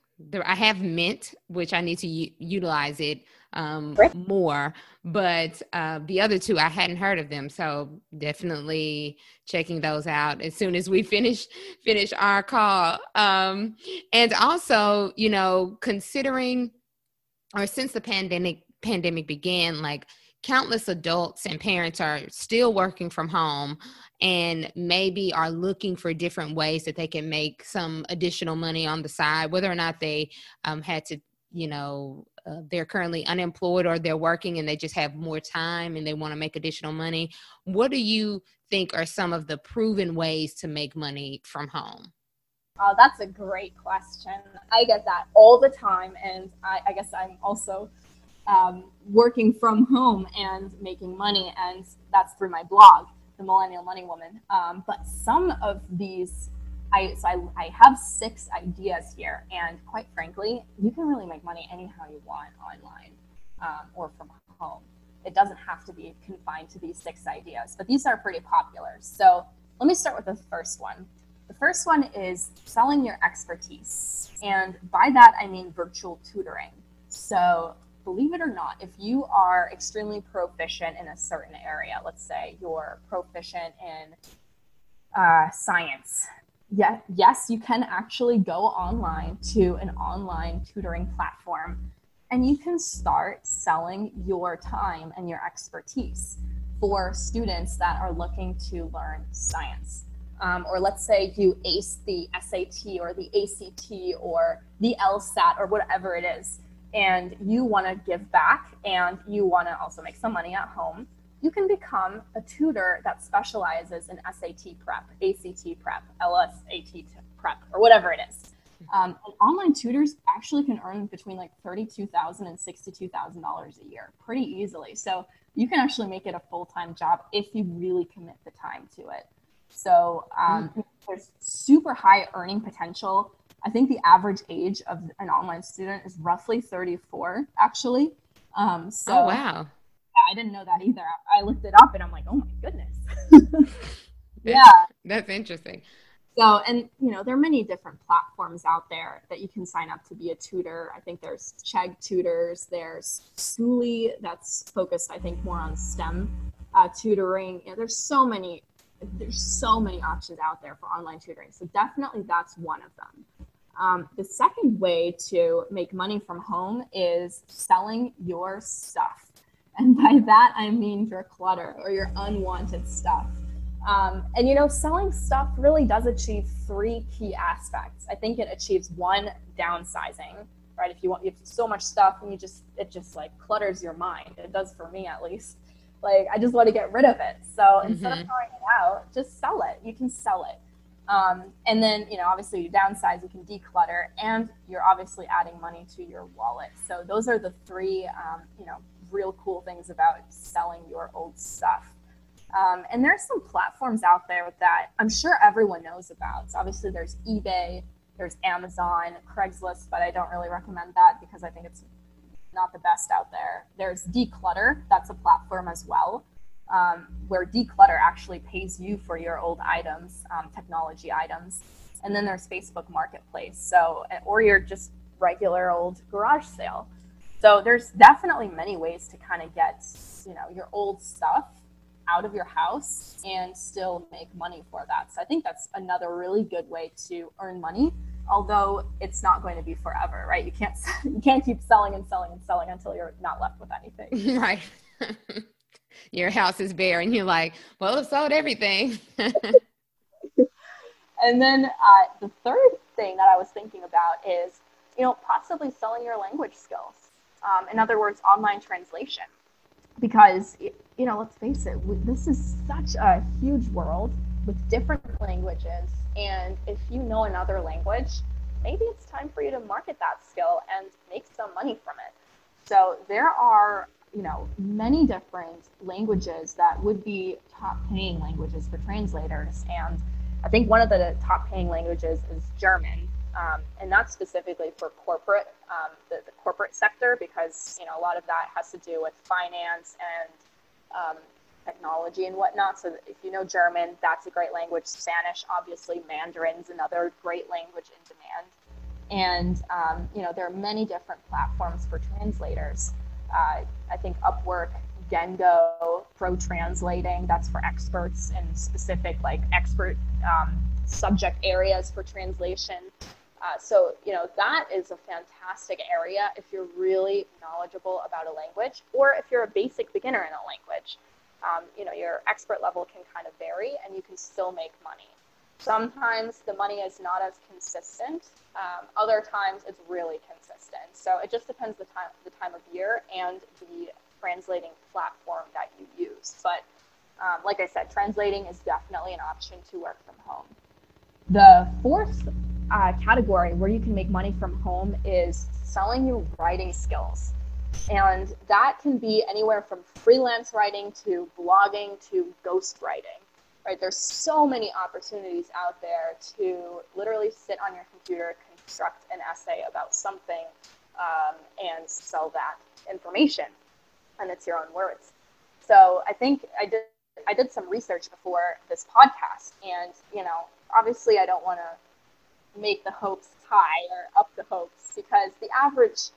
I have Mint, which I need to u- utilize it um, more, but uh, the other two I hadn't heard of them, so definitely checking those out as soon as we finish finish our call. Um, and also, you know, considering or since the pandemic pandemic began, like countless adults and parents are still working from home and maybe are looking for different ways that they can make some additional money on the side, whether or not they um, had to, you know, uh, they're currently unemployed or they're working and they just have more time and they want to make additional money. What do you think are some of the proven ways to make money from home? Oh, that's a great question. I get that all the time. And I, I guess I'm also um, working from home and making money, and that's through my blog, The Millennial Money Woman. Um, but some of these, I, so I, I have six ideas here, and quite frankly, you can really make money anyhow you want online um, or from home. It doesn't have to be confined to these six ideas, but these are pretty popular. So let me start with the first one. The first one is selling your expertise. And by that, I mean virtual tutoring. So believe it or not, if you are extremely proficient in a certain area, let's say you're proficient in uh, science, yeah, yes, you can actually go online to an online tutoring platform and you can start selling your time and your expertise for students that are looking to learn science. Um, or let's say you ace the SAT or the ACT or the LSAT or whatever it is, and you want to give back and you want to also make some money at home you can become a tutor that specializes in SAT prep, ACT prep, LSAT prep, or whatever it is. Um, online tutors actually can earn between like $32,000 and $62,000 a year pretty easily. So you can actually make it a full time job if you really commit the time to it. So um, mm. there's super high earning potential. I think the average age of an online student is roughly 34, actually. Um, so, oh, wow. I didn't know that either. I looked it up and I'm like, oh my goodness. yeah. That's interesting. So, and you know, there are many different platforms out there that you can sign up to be a tutor. I think there's Chegg Tutors, there's Skooli that's focused, I think, more on STEM uh, tutoring. You know, there's so many, there's so many options out there for online tutoring. So definitely that's one of them. Um, the second way to make money from home is selling your stuff. And by that, I mean your clutter or your unwanted stuff. Um, and you know, selling stuff really does achieve three key aspects. I think it achieves one, downsizing, right? If you want, you have so much stuff and you just, it just like clutters your mind. It does for me at least. Like, I just want to get rid of it. So mm-hmm. instead of mm-hmm. throwing it out, just sell it. You can sell it. Um, and then, you know, obviously you downsize, you can declutter, and you're obviously adding money to your wallet. So those are the three, um, you know, real cool things about selling your old stuff. Um, and there's some platforms out there that I'm sure everyone knows about. So obviously there's eBay, there's Amazon, Craigslist, but I don't really recommend that because I think it's not the best out there. There's Decluttr, that's a platform as well, um, where Decluttr actually pays you for your old items, um, technology items. And then there's Facebook Marketplace, so or your just regular old garage sale. So there's definitely many ways to kind of get, you know, your old stuff out of your house and still make money for that. So I think that's another really good way to earn money. Although it's not going to be forever, right? You can't you can't keep selling and selling and selling until you're not left with anything. Right. your house is bare and you're like, well, I've sold everything. and then uh, the third thing that I was thinking about is, you know, possibly selling your language skills um, in other words, online translation. Because, you know, let's face it, this is such a huge world with different languages. And if you know another language, maybe it's time for you to market that skill and make some money from it. So there are, you know, many different languages that would be top paying languages for translators. And I think one of the top paying languages is German um, and not specifically for corporate, um, the, the, corporate sector, because you know a lot of that has to do with finance and um, technology and whatnot. So if you know German, that's a great language. Spanish, obviously, Mandarin's another great language in demand. And um, you know there are many different platforms for translators. Uh, I think Upwork, Gengo, Pro Translating, that's for experts in specific like expert um, subject areas for translation. Uh, so, you know, that is a fantastic area if you're really knowledgeable about a language or if you're a basic beginner in a language. Um, you know, your expert level can kind of vary and you can still make money. Sometimes the money is not as consistent. Um, other times it's really consistent. So it just depends the time, the time of year and the translating platform that you use. But um, like I said, translating is definitely an option to work from home. The fourth uh, category where you can make money from home is selling your writing skills. And that can be anywhere from freelance writing to blogging to ghostwriting. Right? There's so many opportunities out there to literally sit on your computer, construct an essay about something, um, and sell that information. And it's your own words. So I think I did I did some research before this podcast, and you know, obviously I don't want to make the hopes high or up the hopes because the average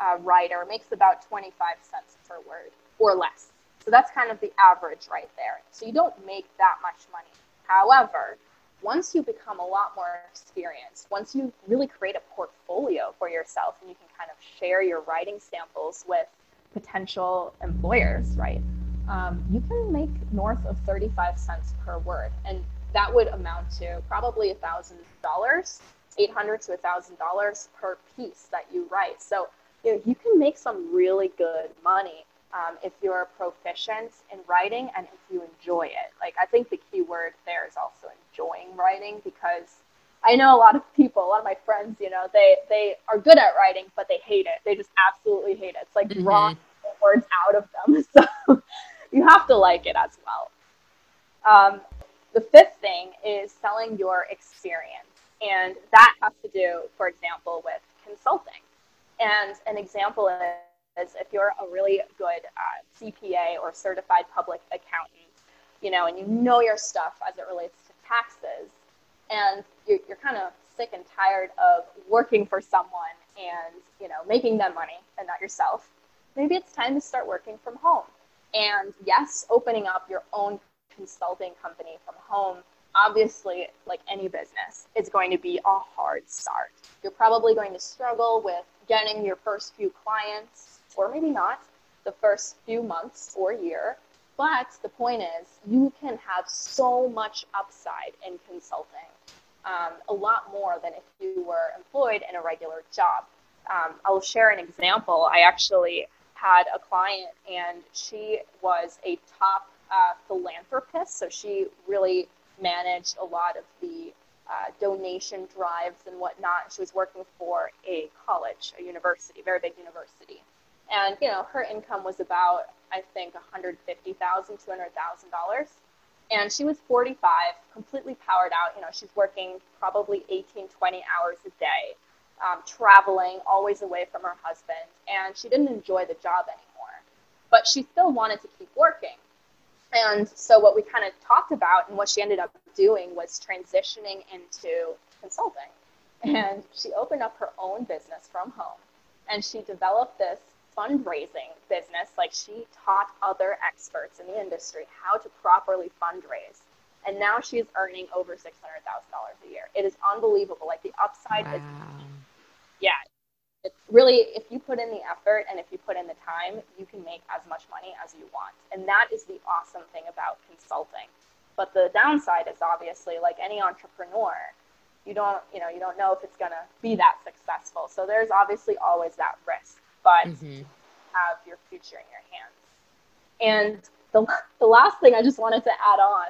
uh, writer makes about 25 cents per word or less. So that's kind of the average right there. So you don't make that much money. However, once you become a lot more experienced, once you really create a portfolio for yourself and you can kind of share your writing samples with potential employers, right? Um, you can make north of 35 cents per word. And that would amount to probably a thousand dollars, 800 to a thousand dollars per piece that you write. So you, know, you can make some really good money um, if you're proficient in writing and if you enjoy it. Like, I think the key word there is also enjoying writing because I know a lot of people, a lot of my friends, you know, they, they are good at writing, but they hate it. They just absolutely hate it. It's like mm-hmm. drawing words out of them. So you have to like it as well. Um, the fifth thing is selling your experience. And that has to do, for example, with consulting. And an example is if you're a really good uh, CPA or certified public accountant, you know, and you know your stuff as it relates to taxes, and you're, you're kind of sick and tired of working for someone and, you know, making them money and not yourself, maybe it's time to start working from home. And yes, opening up your own consulting company from home obviously, like any business, it's going to be a hard start. You're probably going to struggle with getting your first few clients, or maybe not, the first few months or year. But the point is, you can have so much upside in consulting, um, a lot more than if you were employed in a regular job. Um, I'll share an example. I actually had a client, and she was a top uh, philanthropist, so she really managed a lot of the uh, donation drives and whatnot. She was working for a college, a university, very big university. And, you know, her income was about, I think, $150,000, $200,000. And she was 45, completely powered out. You know, she's working probably 18, 20 hours a day, um, traveling, always away from her husband. And she didn't enjoy the job anymore. But she still wanted to keep working. And so what we kind of talked about and what she ended up doing was transitioning into consulting. And she opened up her own business from home. And she developed this fundraising business. Like she taught other experts in the industry how to properly fundraise. And now she's earning over $600,000 a year. It is unbelievable. Like the upside wow. is, yeah, it's really if you put in the effort and if you put in the time you can make as much money as you want and that is the awesome thing about consulting but the downside is obviously like any entrepreneur you don't you know you don't know if it's going to be that successful so there's obviously always that risk but mm-hmm. have your future in your hands and the, the last thing i just wanted to add on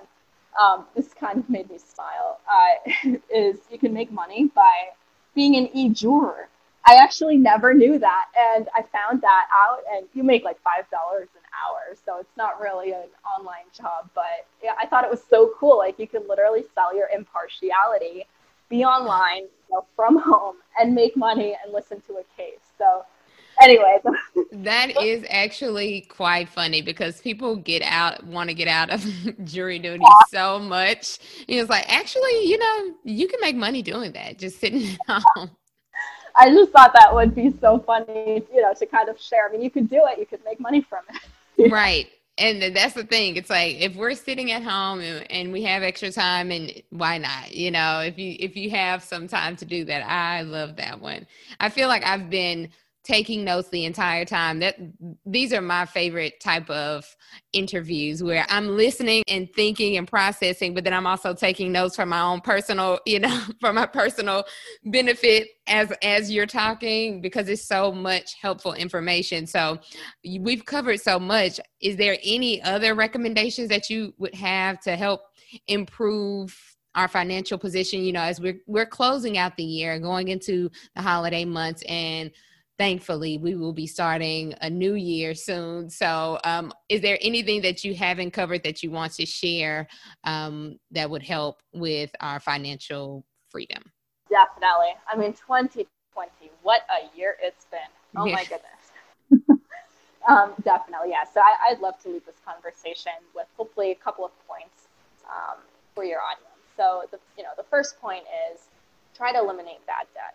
um, this kind of made me smile uh, is you can make money by being an e-juror I actually never knew that. And I found that out, and you make like $5 an hour. So it's not really an online job. But yeah, I thought it was so cool. Like you could literally sell your impartiality, be online you know, from home, and make money and listen to a case. So anyway that is actually quite funny because people get out want to get out of jury duty so much it's like actually you know you can make money doing that just sitting at home I just thought that would be so funny, you know, to kind of share. I mean, you could do it, you could make money from it. right. And that's the thing. It's like if we're sitting at home and, and, we have extra time, and why not? You know, if you if you have some time to do that, I love that one. I feel like I've been taking notes the entire time. That these are my favorite type of interviews where i'm listening and thinking and processing but then i'm also taking notes for my own personal you know for my personal benefit as as you're talking because it's so much helpful information. So we've covered so much. Is there any other recommendations that you would have to help improve our financial position? You know as we're we're closing out the year going into the holiday months and thankfully we will be starting a new year soon. So um, is there anything that you haven't covered that you want to share um, that would help with our financial freedom? Definitely. I mean 2020 what a year it's been. Oh my goodness. Um, definitely yeah. So I, would love to leave this conversation with hopefully a couple of points um, for your audience. So the you know the first point is try to eliminate bad debt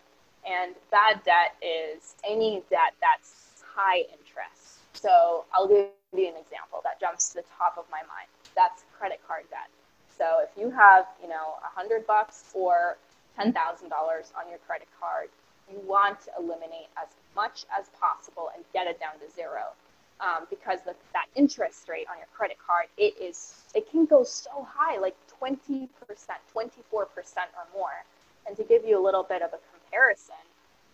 And bad debt is any debt that's high interest. So I'll give you an example that jumps to the top of my mind. That's credit card debt. So if you have, you know, a hundred bucks or ten thousand dollars on your credit card, you want to eliminate as much as possible and get it down to zero. Um, because the, that interest rate on your credit card, it is it can go so high, like 20%, 24% or more. And to give you a little bit of a comparison,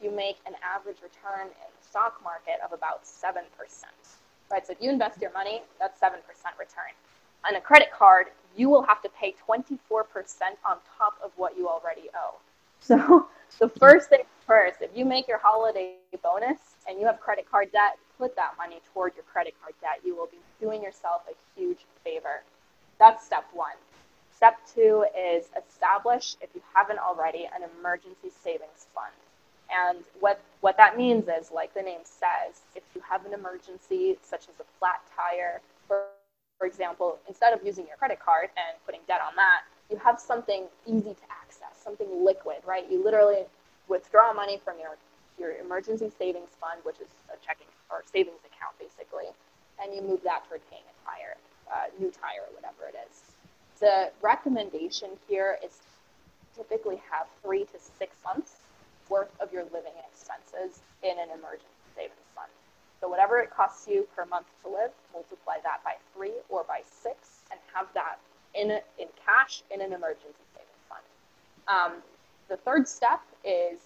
you make an average return in the stock market of about 7%. Right? So if you invest your money, that's 7% return. On a credit card, you will have to pay 24% on top of what you already owe. So the first thing first, if you make your holiday bonus and you have credit card debt, put that money toward your credit card debt. You will be doing yourself a huge favor. That's step one. Step two is establish, if you haven't already, an emergency savings fund. And what, what that means is, like the name says, if you have an emergency, such as a flat tire, for, for example, instead of using your credit card and putting debt on that, you have something easy to access, something liquid, right? You literally withdraw money from your, your emergency savings fund, which is a checking or savings account basically, and you move that toward paying a tire, uh, new tire, or whatever it is. The recommendation here is typically have three to six months worth of your living expenses in an emergency savings fund. So whatever it costs you per month to live, multiply that by three or by six, and have that in in cash in an emergency savings fund. Um, the third step is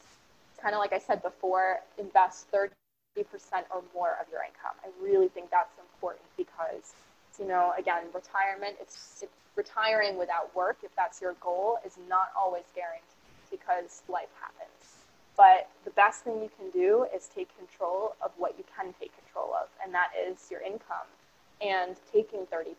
kind of like I said before, invest 30% or more of your income. I really think that's important because, you know, again, retirement, it's, it's retiring without work, if that's your goal, is not always guaranteed because life happens. But the best thing you can do is take control of what you can take control of, and that is your income. And taking 30%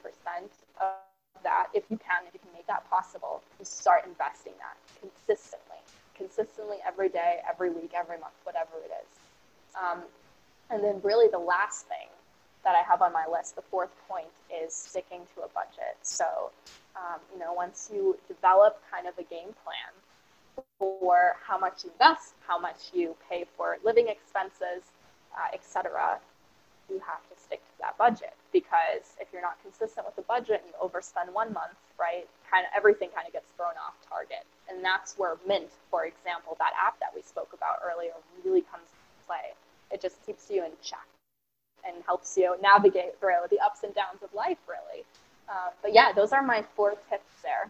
of that, if you can, if you can make that possible, you start investing that consistently, consistently every day, every week, every month, whatever it is. Um, and then, really, the last thing that I have on my list, the fourth point, is sticking to a budget. So, um, you know, once you develop kind of a game plan for how much you invest, how much you pay for living expenses, uh, etc., you have to stick to that budget because if you're not consistent with the budget and you overspend one month, right, kind of everything kind of gets thrown off target. And that's where Mint, for example, that app that we spoke about earlier, really comes into play. It just keeps you in check and helps you navigate through the ups and downs of life, really. Uh, but yeah, those are my four tips there.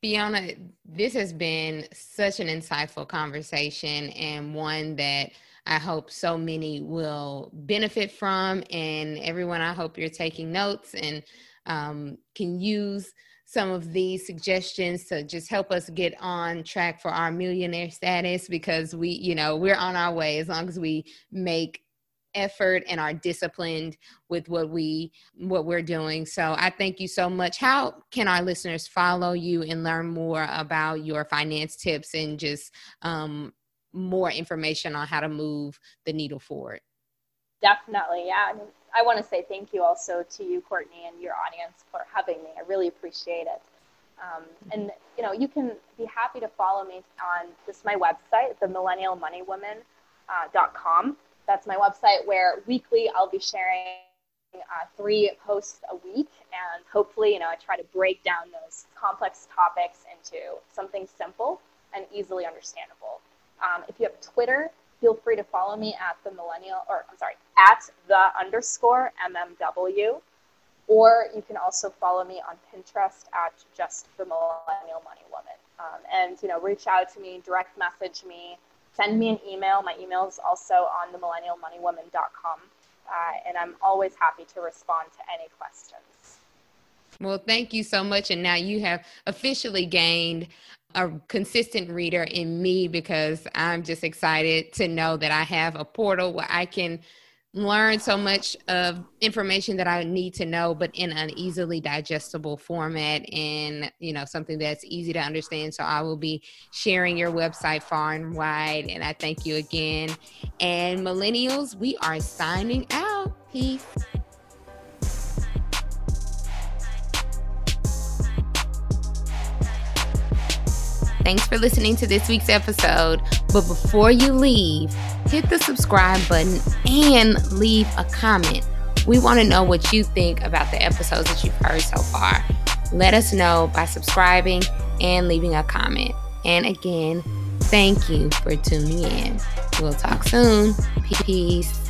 Fiona, this has been such an insightful conversation and one that I hope so many will benefit from. And everyone, I hope you're taking notes and um, can use some of these suggestions to just help us get on track for our millionaire status because we, you know, we're on our way as long as we make effort and are disciplined with what we what we're doing so i thank you so much how can our listeners follow you and learn more about your finance tips and just um, more information on how to move the needle forward. Definitely, yeah. I, mean, I want to say thank you also to you, Courtney, and your audience for having me. I really appreciate it. Um, and you know, you can be happy to follow me on just my website, the millennialmoneywoman.com. Uh, That's my website where weekly I'll be sharing uh, three posts a week, and hopefully, you know, I try to break down those complex topics into something simple and easily understandable. Um, if you have Twitter, feel free to follow me at the millennial, or I'm sorry, at the underscore MMW. Or you can also follow me on Pinterest at just the millennial money woman. Um, and, you know, reach out to me, direct message me, send me an email. My email is also on the millennialmoneywoman.com. Uh, and I'm always happy to respond to any questions. Well, thank you so much. And now you have officially gained a consistent reader in me because I'm just excited to know that I have a portal where I can learn so much of information that I need to know, but in an easily digestible format and, you know, something that's easy to understand. So I will be sharing your website far and wide. And I thank you again. And millennials, we are signing out. Peace. Thanks for listening to this week's episode. But before you leave, hit the subscribe button and leave a comment. We want to know what you think about the episodes that you've heard so far. Let us know by subscribing and leaving a comment. And again, thank you for tuning in. We'll talk soon. Peace.